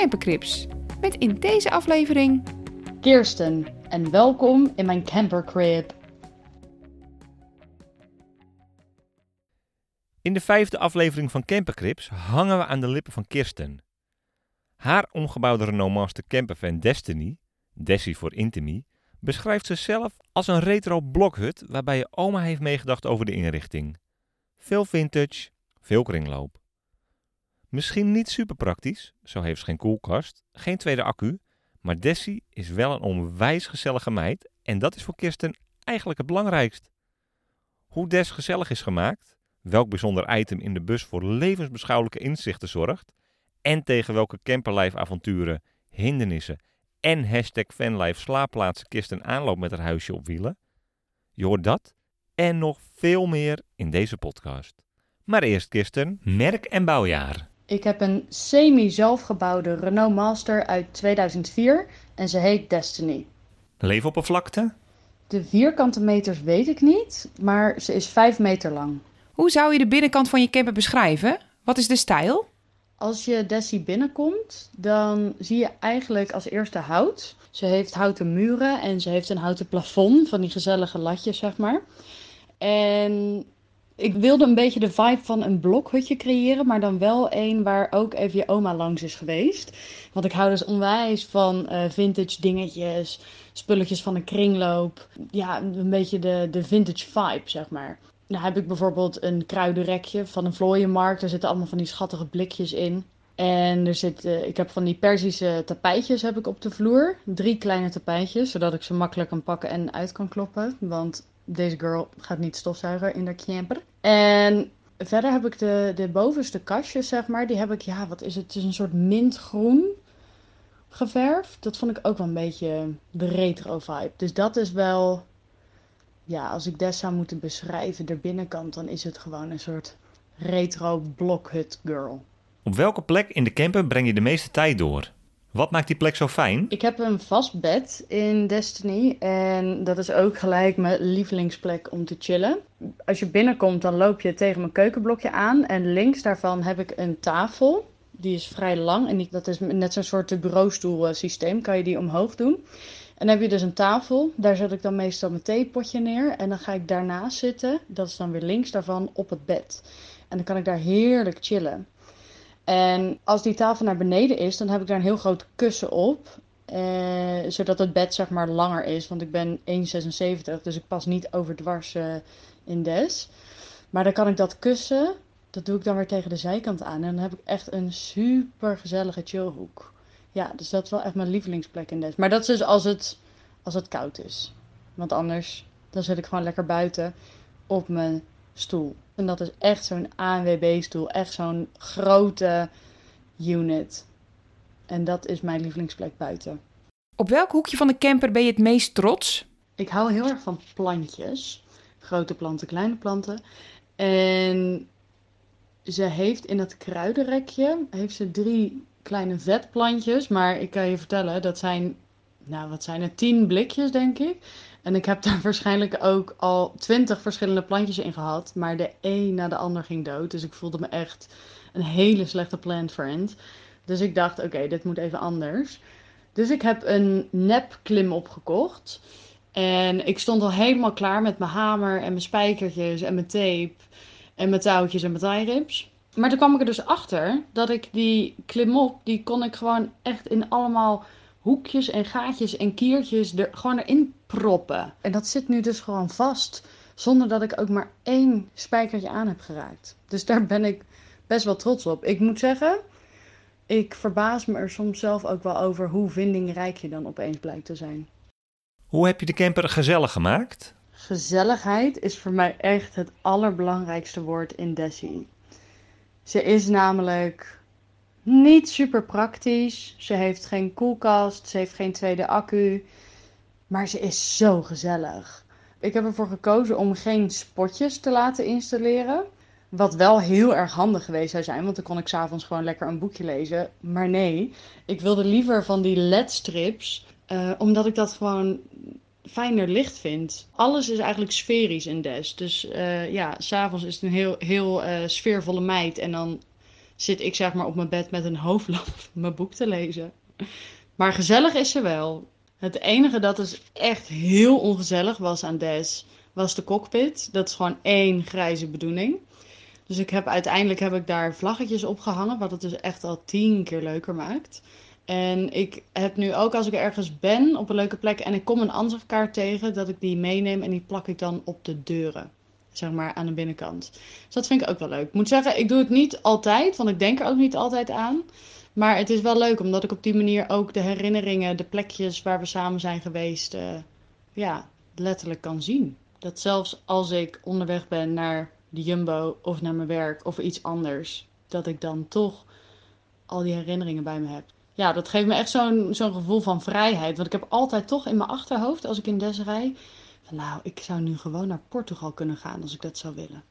Campercrips. Met in deze aflevering Kirsten en welkom in mijn campercrib. In de vijfde aflevering van Campercrips hangen we aan de lippen van Kirsten. Haar omgebouwde Renault Master campervan Destiny, Dessie voor Intimi, beschrijft zichzelf als een retro blokhut waarbij je oma heeft meegedacht over de inrichting. Veel vintage, veel kringloop. Misschien niet super praktisch, zo heeft ze geen koelkast, geen tweede accu, maar Dessie is wel een onwijs gezellige meid en dat is voor Kirsten eigenlijk het belangrijkst. Hoe Des gezellig is gemaakt, welk bijzonder item in de bus voor levensbeschouwelijke inzichten zorgt en tegen welke camperlijfavonturen, hindernissen en hashtag fanlife slaapplaatsen Kirsten aanloopt met haar huisje op wielen. Je hoort dat en nog veel meer in deze podcast. Maar eerst Kirsten, merk en bouwjaar. Ik heb een semi-zelfgebouwde Renault Master uit 2004 en ze heet Destiny. Leefoppervlakte? De vierkante meters weet ik niet, maar ze is 5 meter lang. Hoe zou je de binnenkant van je camper beschrijven? Wat is de stijl? Als je Dessie binnenkomt, dan zie je eigenlijk als eerste hout. Ze heeft houten muren en ze heeft een houten plafond van die gezellige latjes, zeg maar. En ik wilde een beetje de vibe van een blokhutje creëren, maar dan wel een waar ook even je oma langs is geweest. Want ik hou dus onwijs van eh, vintage dingetjes, spulletjes van een kringloop. Ja, een beetje de, de vintage vibe, zeg maar. Dan heb ik bijvoorbeeld een kruidenrekje van een vlooienmarkt. Daar zitten allemaal van die schattige blikjes in. En er zit, uh, ik heb van die Persische tapijtjes heb ik op de vloer. Drie kleine tapijtjes, zodat ik ze makkelijk kan pakken en uit kan kloppen. Want deze girl gaat niet stofzuigen in de camper. En verder heb ik de, de bovenste kastjes, zeg maar. Die heb ik, ja, wat is het? Het is een soort mintgroen geverfd. Dat vond ik ook wel een beetje de retro vibe. Dus dat is wel, ja, als ik des zou moeten beschrijven, de binnenkant, dan is het gewoon een soort retro blokhut girl. Op welke plek in de camper breng je de meeste tijd door? Wat maakt die plek zo fijn? Ik heb een vast bed in Destiny en dat is ook gelijk mijn lievelingsplek om te chillen. Als je binnenkomt, dan loop je tegen mijn keukenblokje aan en links daarvan heb ik een tafel. Die is vrij lang en die, dat is net zo'n soort bureaustoel systeem, kan je die omhoog doen. En dan heb je dus een tafel, daar zet ik dan meestal mijn theepotje neer en dan ga ik daarnaast zitten, dat is dan weer links daarvan, op het bed. En dan kan ik daar heerlijk chillen. En als die tafel naar beneden is, dan heb ik daar een heel groot kussen op. Eh, zodat het bed zeg maar langer is. Want ik ben 1,76, dus ik pas niet overdwars in des. Maar dan kan ik dat kussen, dat doe ik dan weer tegen de zijkant aan. En dan heb ik echt een super gezellige chillhoek. Ja, dus dat is wel echt mijn lievelingsplek in des. Maar dat is dus als het, als het koud is. Want anders, dan zit ik gewoon lekker buiten op mijn stoel. En dat is echt zo'n ANWB-stoel. Echt zo'n grote unit. En dat is mijn lievelingsplek buiten. Op welk hoekje van de camper ben je het meest trots? Ik hou heel erg van plantjes. Grote planten, kleine planten. En ze heeft in dat kruidenrekje heeft ze drie kleine vetplantjes. Maar ik kan je vertellen, dat zijn, nou wat zijn het, tien blikjes denk ik. En ik heb daar waarschijnlijk ook al twintig verschillende plantjes in gehad. Maar de een na de ander ging dood. Dus ik voelde me echt een hele slechte plant friend. Dus ik dacht, oké, dit moet even anders. Dus ik heb een nep klim opgekocht. En ik stond al helemaal klaar met mijn hamer en mijn spijkertjes en mijn tape. En mijn touwtjes en mijn tie rips. Maar toen kwam ik er dus achter dat ik die klimop, die kon ik gewoon echt in allemaal hoekjes en gaatjes en kiertjes er gewoon erin proppen. En dat zit nu dus gewoon vast, zonder dat ik ook maar één spijkertje aan heb geraakt. Dus daar ben ik best wel trots op. Ik moet zeggen, ik verbaas me er soms zelf ook wel over hoe vindingrijk je dan opeens blijkt te zijn. Hoe heb je de camper gezellig gemaakt? Gezelligheid is voor mij echt het allerbelangrijkste woord in Desi. Ze is namelijk Niet super praktisch. Ze heeft geen koelkast, ze heeft geen tweede accu. Maar ze is zo gezellig. Ik heb ervoor gekozen om geen spotjes te laten installeren. Wat wel heel erg handig geweest zou zijn, want dan kon ik s'avonds gewoon lekker een boekje lezen. Maar nee, ik wilde liever van die LED-strips, uh, omdat ik dat gewoon fijner licht vind. Alles is eigenlijk sferisch in Des. Dus uh, ja, s'avonds is het een heel, heel uh, sfeervolle meid. En dan zit ik zeg maar op mijn bed met een hoofdlamp mijn boek te lezen. Maar gezellig is ze wel. Het enige dat dus echt heel ongezellig was aan Des, was de cockpit. Dat is gewoon één grijze bedoeling. Dus ik heb, uiteindelijk heb ik daar vlaggetjes op gehangen, wat het dus echt al tien keer leuker maakt. En ik heb nu ook als ik ergens ben op een leuke plek en ik kom een ansichtkaart tegen, dat ik die meeneem en die plak ik dan op de deuren. Zeg maar aan de binnenkant. Dus dat vind ik ook wel leuk. Ik moet zeggen, ik doe het niet altijd, want ik denk er ook niet altijd aan. Maar het is wel leuk, omdat ik op die manier ook de herinneringen, de plekjes waar we samen zijn geweest, uh, ja, letterlijk kan zien. Dat zelfs als ik onderweg ben naar de Jumbo of naar mijn werk of iets anders, dat ik dan toch al die herinneringen bij me heb. Ja, dat geeft me echt zo'n gevoel van vrijheid. Want ik heb altijd toch in mijn achterhoofd, als ik in Des rij, nou, ik zou nu gewoon naar Portugal kunnen gaan als ik dat zou willen.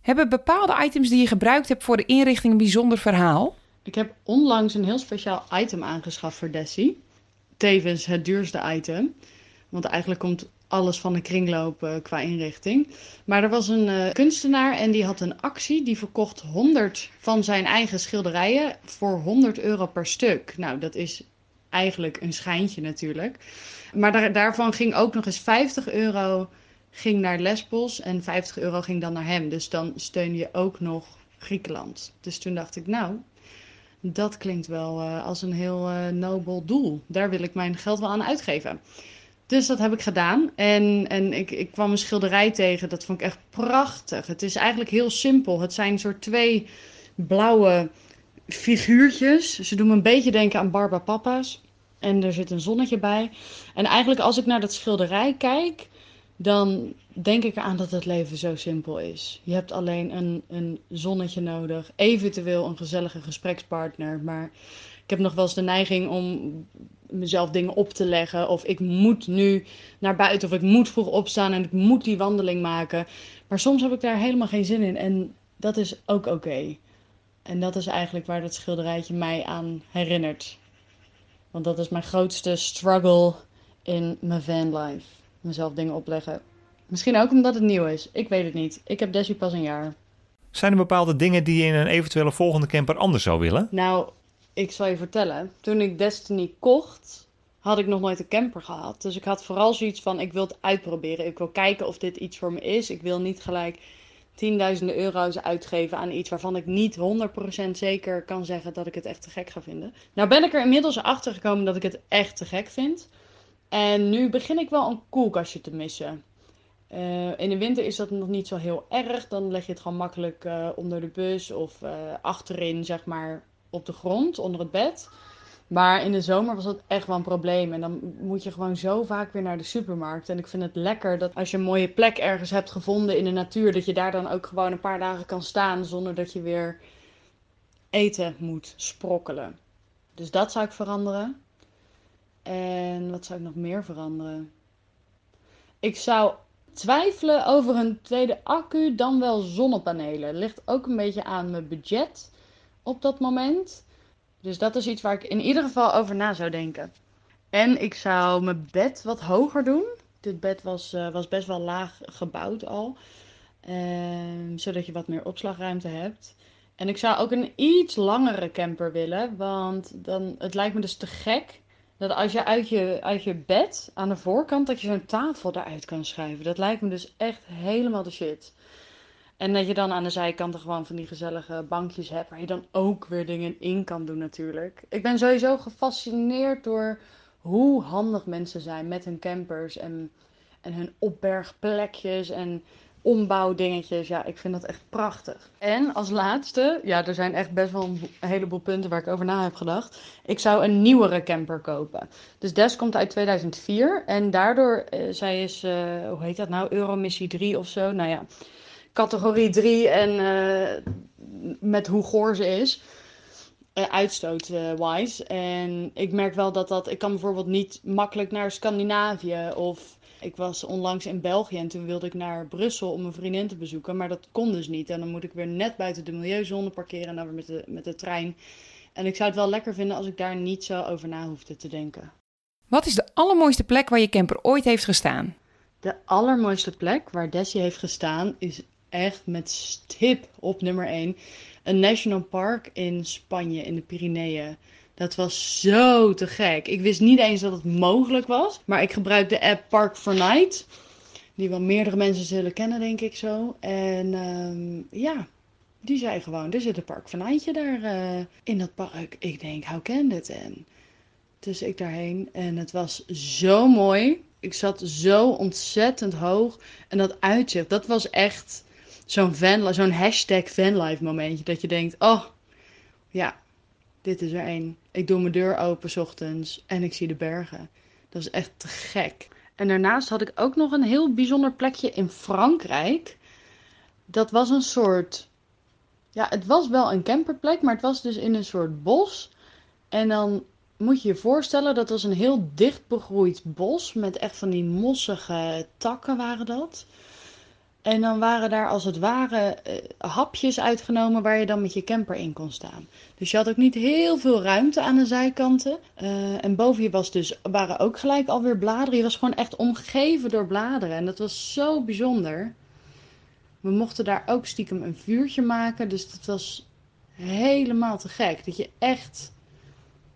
Hebben bepaalde items die je gebruikt hebt voor de inrichting een bijzonder verhaal? Ik heb onlangs een heel speciaal item aangeschaft voor Dessie. Tevens het duurste item. Want eigenlijk komt alles van de kringloop uh, qua inrichting. Maar er was een uh, kunstenaar en die had een actie. Die verkocht 100 van zijn eigen schilderijen voor 100 euro per stuk. Nou, dat is eigenlijk een schijntje natuurlijk. Maar daar, daarvan ging ook nog eens 50 euro ging naar Lesbos en 50 euro ging dan naar hem. Dus dan steun je ook nog Griekenland. Dus toen dacht ik, nou, dat klinkt wel uh, als een heel uh, nobel doel. Daar wil ik mijn geld wel aan uitgeven. Dus dat heb ik gedaan. En, en ik, ik kwam een schilderij tegen. Dat vond ik echt prachtig. Het is eigenlijk heel simpel. Het zijn soort twee blauwe figuurtjes. Ze doen me een beetje denken aan Barba Papa's. En er zit een zonnetje bij. En eigenlijk als ik naar dat schilderij kijk, dan denk ik aan dat het leven zo simpel is. Je hebt alleen een, een zonnetje nodig, eventueel een gezellige gesprekspartner. Maar ik heb nog wel eens de neiging om mezelf dingen op te leggen. Of ik moet nu naar buiten, of ik moet vroeg opstaan en ik moet die wandeling maken. Maar soms heb ik daar helemaal geen zin in en dat is ook oké. En dat is eigenlijk waar dat schilderijtje mij aan herinnert. Want dat is mijn grootste struggle in mijn vanlife. Mezelf dingen opleggen. Misschien ook omdat het nieuw is. Ik weet het niet. Ik heb Desi pas een jaar. Zijn er bepaalde dingen die je in een eventuele volgende camper anders zou willen? Nou, ik zal je vertellen. Toen ik Destiny kocht, had ik nog nooit een camper gehad. Dus ik had vooral zoiets van: ik wil het uitproberen. Ik wil kijken of dit iets voor me is. Ik wil niet gelijk tienduizenden euro's uitgeven aan iets waarvan ik niet 100% zeker kan zeggen dat ik het echt te gek ga vinden. Nou ben ik er inmiddels achter gekomen dat ik het echt te gek vind. En nu begin ik wel een koelkastje te missen. Uh, in de winter is dat nog niet zo heel erg. Dan leg je het gewoon makkelijk uh, onder de bus of uh, achterin, zeg maar, op de grond, onder het bed. Maar in de zomer was dat echt wel een probleem. En dan moet je gewoon zo vaak weer naar de supermarkt. En ik vind het lekker dat als je een mooie plek ergens hebt gevonden in de natuur, dat je daar dan ook gewoon een paar dagen kan staan zonder dat je weer eten moet sprokkelen. Dus dat zou ik veranderen. En wat zou ik nog meer veranderen? Ik zou twijfelen over een tweede accu, dan wel zonnepanelen. Ligt ook een beetje aan mijn budget op dat moment. Dus dat is iets waar ik in ieder geval over na zou denken. En ik zou mijn bed wat hoger doen. Dit bed was, uh, was best wel laag gebouwd al. Uh, zodat je wat meer opslagruimte hebt. En ik zou ook een iets langere camper willen. Want dan, het lijkt me dus te gek dat als je uit je, uit je bed aan de voorkant, dat je zo'n tafel eruit kan schuiven. Dat lijkt me dus echt helemaal de shit. En dat je dan aan de zijkanten gewoon van die gezellige bankjes hebt waar je dan ook weer dingen in kan doen natuurlijk. Ik ben sowieso gefascineerd door hoe handig mensen zijn met hun campers en, en hun opbergplekjes en ombouwdingetjes. Ja, ik vind dat echt prachtig. En als laatste, ja, er zijn echt best wel een, heleboel punten waar ik over na heb gedacht. Ik zou een nieuwere camper kopen. Dus Des komt uit 2004 en daardoor, uh, zij is, uh, hoe heet dat nou, Euromissie 3 of zo. Nou ja, categorie 3 en uh, met hoe goor ze is. uitstoot-wise. en ik merk wel dat dat... Ik kan bijvoorbeeld niet makkelijk naar Scandinavië of... Ik was onlangs in België en toen wilde ik naar Brussel om een vriendin te bezoeken. Maar dat kon dus niet. En dan moet ik weer net buiten de milieuzone parkeren en dan weer met de, met de trein. En ik zou het wel lekker vinden als ik daar niet zo over na hoefde te denken. Wat is de allermooiste plek waar je camper ooit heeft gestaan? De allermooiste plek waar Desi heeft gestaan is echt met stip op nummer 1. Een national park in Spanje, in de Pyreneeën. Dat was zo te gek. Ik wist niet eens dat het mogelijk was. Maar ik gebruik de app Park for Night. Die wel meerdere mensen zullen kennen, denk ik zo. En um, ja, die zei gewoon, er zit een Park for Nightje daar uh, in dat park. Ik denk, how can it? En dus ik daarheen. En het was zo mooi. Ik zat zo ontzettend hoog. En dat uitzicht, dat was echt zo'n zo'n hashtag vanlife momentje. Dat je denkt, oh, ja, dit is er één. Ik doe mijn deur open s ochtends en ik zie de bergen. Dat is echt te gek. En daarnaast had ik ook nog een heel bijzonder plekje in Frankrijk. Dat was een soort. Ja, het was wel een camperplek, maar het was dus in een soort bos. En dan moet je je voorstellen, dat was een heel dicht begroeid bos. Met echt van die mossige takken waren dat. En dan waren daar als het ware eh, hapjes uitgenomen waar je dan met je camper in kon staan. Dus je had ook niet heel veel ruimte aan de zijkanten. Uh, en boven je was dus, waren ook gelijk alweer bladeren. Je was gewoon echt omgeven door bladeren. En dat was zo bijzonder. We mochten daar ook stiekem een vuurtje maken. Dus dat was helemaal te gek. Dat je echt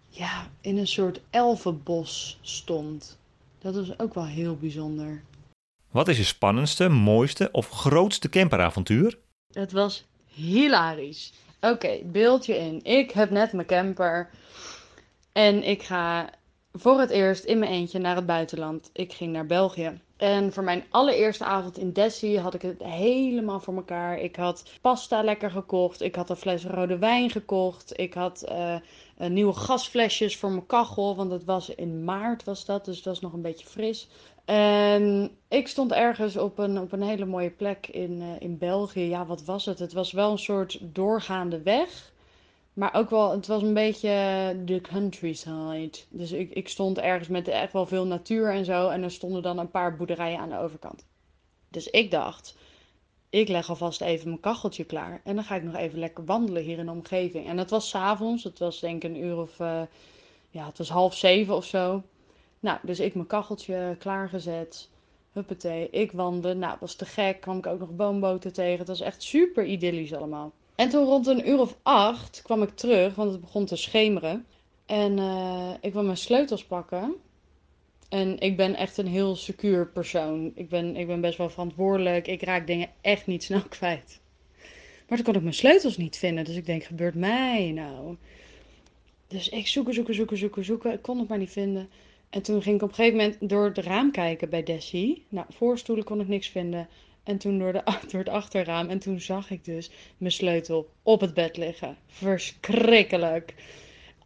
ja, in een soort elfenbos stond. Dat was ook wel heel bijzonder. Wat is je spannendste, mooiste of grootste camperavontuur? Het was hilarisch. Oké, beeldje in. Ik heb net mijn camper. En ik ga voor het eerst in mijn eentje naar het buitenland. Ik ging naar België. En voor mijn allereerste avond in Dessie had ik het helemaal voor elkaar. Ik had pasta lekker gekocht. Ik had een fles rode wijn gekocht. Ik had uh, nieuwe gasflesjes voor mijn kachel. Want het was in maart was dat. Dus dat was nog een beetje fris. En ik stond ergens op een, op een hele mooie plek in, uh, in België. Ja, wat was het? Het was wel een soort doorgaande weg. Maar ook wel, het was een beetje de countryside. Dus ik, ik stond ergens met echt wel veel natuur en zo. En er stonden dan een paar boerderijen aan de overkant. Dus ik dacht, ik leg alvast even mijn kacheltje klaar. En dan ga ik nog even lekker wandelen hier in de omgeving. En het was s'avonds. Het was denk ik een uur of, uh, ja, het was half zeven of zo. Nou, dus ik mijn kacheltje klaargezet. Huppatee, ik wandelde. Nou, was te gek. Kwam ik ook nog boomboten tegen. Het was echt super idyllisch allemaal. En toen rond een uur of acht kwam ik terug, want het begon te schemeren. En uh, ik wil mijn sleutels pakken. En ik ben echt een heel secuur persoon. Ik ben, ik ben best wel verantwoordelijk. Ik raak dingen echt niet snel kwijt. Maar toen kon ik mijn sleutels niet vinden. Dus ik denk, gebeurt mij nou? Dus ik zoeken, zoeken, zoeken, zoeken, zoeken. Ik kon het maar niet vinden. En toen ging ik op een gegeven moment door het raam kijken bij Desi. Nou, voorstoelen kon ik niks vinden. En toen door, de, door het achterraam. En toen zag ik dus mijn sleutel op het bed liggen. Verschrikkelijk.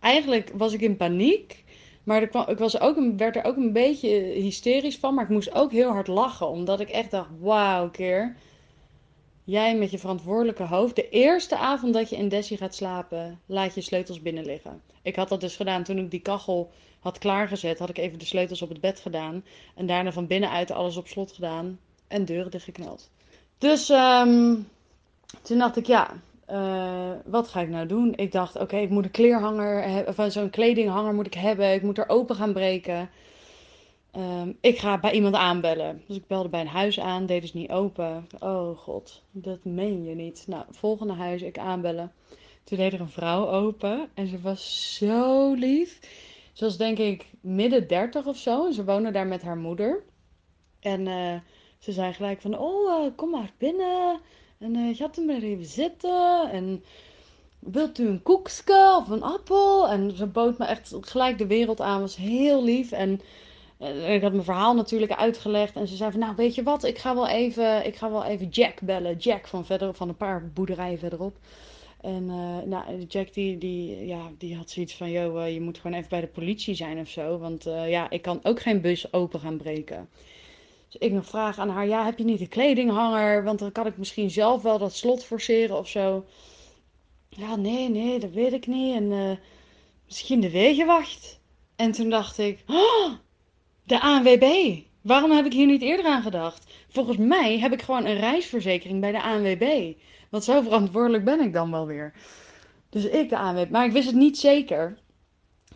Eigenlijk was ik in paniek. Maar ik was ook werd er ook een beetje hysterisch van. Maar ik moest ook heel hard lachen. Omdat ik echt dacht, wauw, keer. Jij met je verantwoordelijke hoofd. De eerste avond dat je in Desi gaat slapen, laat je sleutels binnen liggen. Ik had dat dus gedaan toen ik die kachel had klaargezet. Had ik even de sleutels op het bed gedaan. En daarna van binnenuit alles op slot gedaan. En deuren dichtgeknald. Dus um, toen dacht ik, ja, uh, wat ga ik nou doen? Ik dacht, oké, ik moet een kleerhanger, of zo'n kledinghanger moet ik hebben. Ik moet er open gaan breken. Um, ik ga bij iemand aanbellen. Dus ik belde bij een huis aan, deed dus niet open. Oh god, dat meen je niet. Nou, volgende huis, ik aanbellen. Toen deed er een vrouw open en ze was zo lief. Ze was denk ik midden dertig of zo. En ze woonde daar met haar moeder. En uh, ze zei gelijk van, oh, uh, kom maar binnen. En uh, gaat u maar even zitten. En wilt u een koekske of een appel? En ze bood me echt gelijk de wereld aan. Was heel lief. En en ik had mijn verhaal natuurlijk uitgelegd. En ze zei van, nou weet je wat, ik ga wel even, ik ga wel even Jack bellen. Jack van, verder, van een paar boerderijen verderop. En uh, nou, Jack die, die, ja, die had zoiets van, joh, je moet gewoon even bij de politie zijn of zo. Want ja, ik kan ook geen bus open gaan breken. Dus ik nog vraag aan haar, ja, heb je niet een kledinghanger? Want dan kan ik misschien zelf wel dat slot forceren of zo. ja, nee, nee, dat weet ik niet. En eh, misschien de wegenwacht. En toen dacht ik, oh, de ANWB. Waarom heb ik hier niet eerder aan gedacht? Volgens mij heb ik gewoon een reisverzekering bij de ANWB. Want zo verantwoordelijk ben ik dan wel weer. Dus ik de ANWB. Maar ik wist het niet zeker.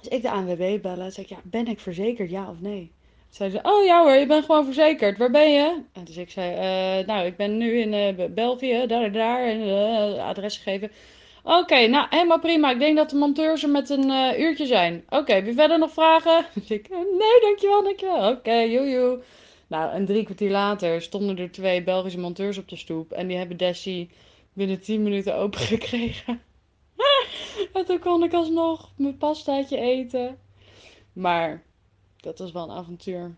Dus ik de ANWB bellen. Zeg ik, ja, ben ik verzekerd, ja of nee? Zei ze, oh ja hoor, je bent gewoon verzekerd. Waar ben je? En dus ik zei, uh, nou, ik ben nu in uh, België, daar daar. En uh, adres gegeven. Oké, nou, helemaal prima. Ik denk dat de monteurs er met een uurtje zijn. Oké, okay, je verder nog vragen? Dus ik, nee, dankjewel, dankjewel. Oké, okay, joejoe. Nou, en drie kwartier later stonden er twee Belgische monteurs op de stoep. En die hebben Dessie binnen tien minuten open gekregen. en toen kon ik alsnog mijn pastaatje eten. Maar dat was wel een avontuur.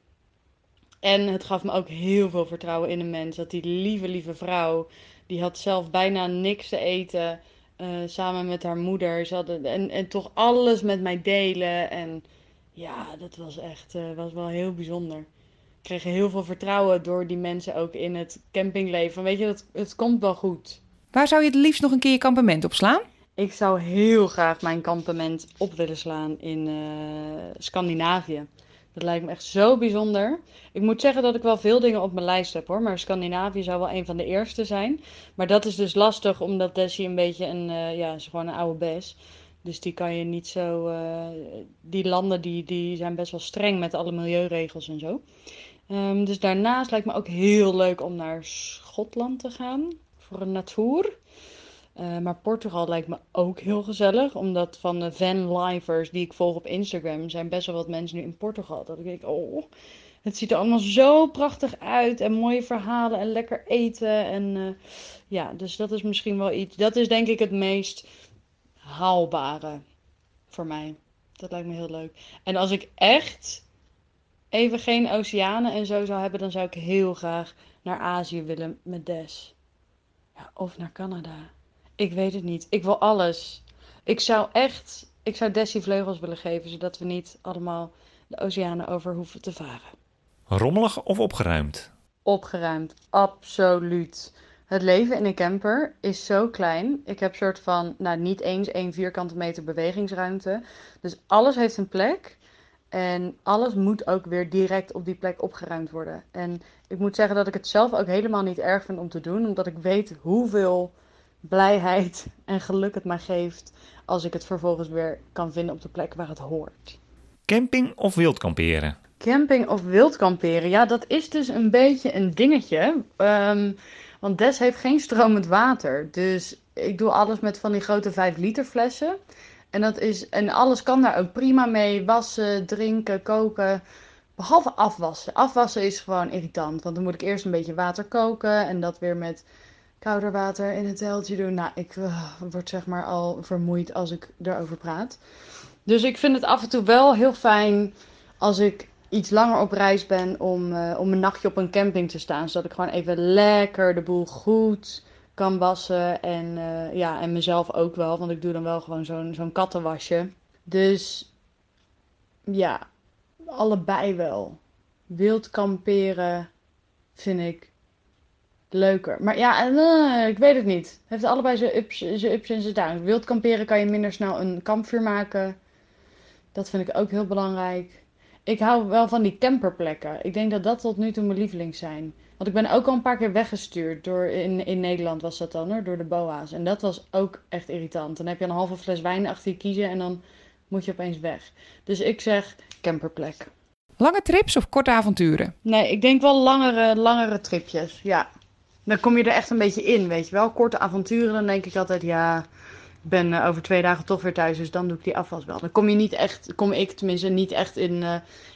En het gaf me ook heel veel vertrouwen in een mens. Dat die lieve, lieve vrouw, die had zelf bijna niks te eten. Uh, samen met haar moeder. Ze hadden, en, en toch alles met mij delen. En ja, dat was echt uh, was wel heel bijzonder. Ik kreeg heel veel vertrouwen door die mensen ook in het campingleven. Weet je, dat, het komt wel goed. Waar zou je het liefst nog een keer je kampement op slaan? Ik zou heel graag mijn kampement op willen slaan in uh, Scandinavië. Dat lijkt me echt zo bijzonder. Ik moet zeggen dat ik wel veel dingen op mijn lijst heb hoor. Maar Scandinavië zou wel een van de eerste zijn. Maar dat is dus lastig omdat Desi een beetje een, uh, ja, is gewoon een oude bes. Dus die kan je niet zo. Uh, die landen die, die zijn best wel streng met alle milieuregels en zo. Um, dus daarnaast lijkt me ook heel leuk om naar Schotland te gaan. Voor een natuur. Uh, maar Portugal lijkt me ook heel gezellig. Omdat van de vanlivers die ik volg op Instagram... zijn best wel wat mensen nu in Portugal. Dat ik denk, oh, het ziet er allemaal zo prachtig uit. En mooie verhalen en lekker eten. En uh, ja, dus dat is misschien wel iets... Dat is denk ik het meest haalbare voor mij. Dat lijkt me heel leuk. En als ik echt even geen oceanen en zo zou hebben... dan zou ik heel graag naar Azië willen met Des. Ja, of naar Canada. Ik weet het niet. Ik wil alles. Ik zou echt, ik zou Dessie vleugels willen geven, zodat we niet allemaal de oceanen over hoeven te varen. Rommelig of opgeruimd? Opgeruimd, absoluut. Het leven in een camper is zo klein. Ik heb soort van, nou niet eens één vierkante meter bewegingsruimte. Dus alles heeft een plek. En alles moet ook weer direct op die plek opgeruimd worden. En ik moet zeggen dat ik het zelf ook helemaal niet erg vind om te doen, omdat ik weet hoeveel blijheid en geluk het mij geeft als ik het vervolgens weer kan vinden op de plek waar het hoort. Camping of wildkamperen? Camping of wildkamperen, ja, dat is dus een beetje een dingetje. Um, want Des heeft geen stromend water. Dus ik doe alles met van die grote 5 liter flessen. En, dat is, en alles kan daar ook prima mee. Wassen, drinken, koken. Behalve afwassen. Afwassen is gewoon irritant. Want dan moet ik eerst een beetje water koken. En dat weer met kouder water in het teltje doen. Nou, ik uh, word zeg maar al vermoeid als ik erover praat. Dus ik vind het af en toe wel heel fijn als ik iets langer op reis ben om, uh, om een nachtje op een camping te staan. Zodat ik gewoon even lekker de boel goed kan wassen. En, uh, ja, en mezelf ook wel, want ik doe dan wel gewoon zo'n zo'n kattenwasje. Dus ja, allebei wel. Wild kamperen vind ik leuker. Maar ja, uh, ik weet het niet. Het heeft allebei zijn ups, zijn ups en zijn downs. Wild kamperen kan je minder snel een kampvuur maken. Dat vind ik ook heel belangrijk. Ik hou wel van die camperplekken. Ik denk dat dat tot nu toe mijn lievelings zijn. Want ik ben ook al een paar keer weggestuurd. Door, in, in Nederland was dat dan hoor, door de BOA's. En dat was ook echt irritant. Dan heb je een halve fles wijn achter je kiezen en dan moet je opeens weg. Dus ik zeg camperplek. Lange trips of korte avonturen? Nee, ik denk wel langere, langere tripjes, ja. Dan kom je er echt een beetje in, weet je wel. Korte avonturen, dan denk ik altijd, ja, ik ben uh, over twee dagen toch weer thuis, dus dan doe ik die afwas wel. Dan kom je niet echt, kom ik tenminste niet echt in, uh,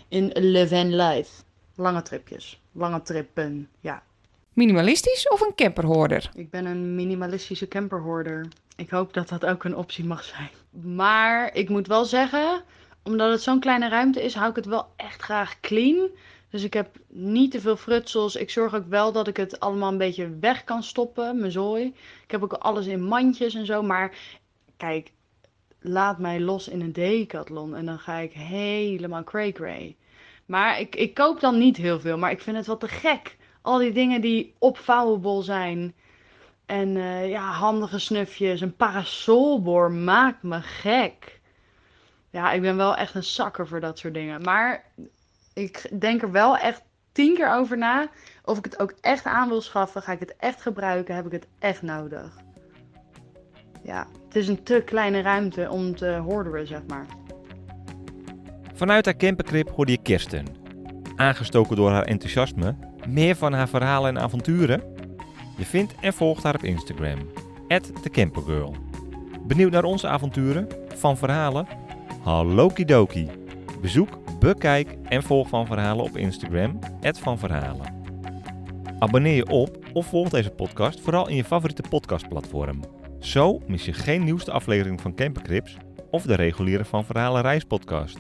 in Le Van Life. Lange tripjes, lange trippen, ja. Minimalistisch of een camperhoorder? Ik ben een minimalistische camperhoorder. Ik hoop dat dat ook een optie mag zijn. Maar ik moet wel zeggen, omdat het zo'n kleine ruimte is, hou ik het wel echt graag clean. Dus ik heb niet te veel frutsels. Ik zorg ook wel dat ik het allemaal een beetje weg kan stoppen, mijn zooi. Ik heb ook alles in mandjes en zo. Maar kijk, laat mij los in een decathlon en dan ga ik helemaal cray-cray. Maar ik, ik koop dan niet heel veel, maar ik vind het wel te gek. Al die dingen die opvouwable zijn. En eh, ja, handige snufjes, een parasolboor maakt me gek. Ja, ik ben wel echt een zakker voor dat soort dingen. Maar ik denk er wel echt tien keer over na of ik het ook echt aan wil schaffen. Ga ik het echt gebruiken? Heb ik het echt nodig? Ja, het is een te kleine ruimte om te hoorderen, zeg maar. Vanuit haar campercrib hoorde je Kirsten. Aangestoken door haar enthousiasme, meer van haar verhalen en avonturen? Je vindt en volgt haar op Instagram, @thecampergirl. Benieuwd naar onze avonturen? Van verhalen? Hallo Kidoki. Bezoek, bekijk en volg Van Verhalen op Instagram, Van Verhalen. Abonneer je op of volg deze podcast vooral in je favoriete podcastplatform. Zo mis je geen nieuwste aflevering van Campercrips of de reguliere Van Verhalen reispodcast.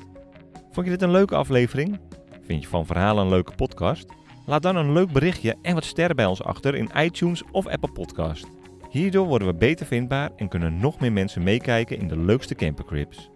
Vond je dit een leuke aflevering? Vind je Van Verhalen een leuke podcast? Laat dan een leuk berichtje en wat sterren bij ons achter in iTunes of Apple Podcast. Hierdoor worden we beter vindbaar en kunnen nog meer mensen meekijken in de leukste campercrips.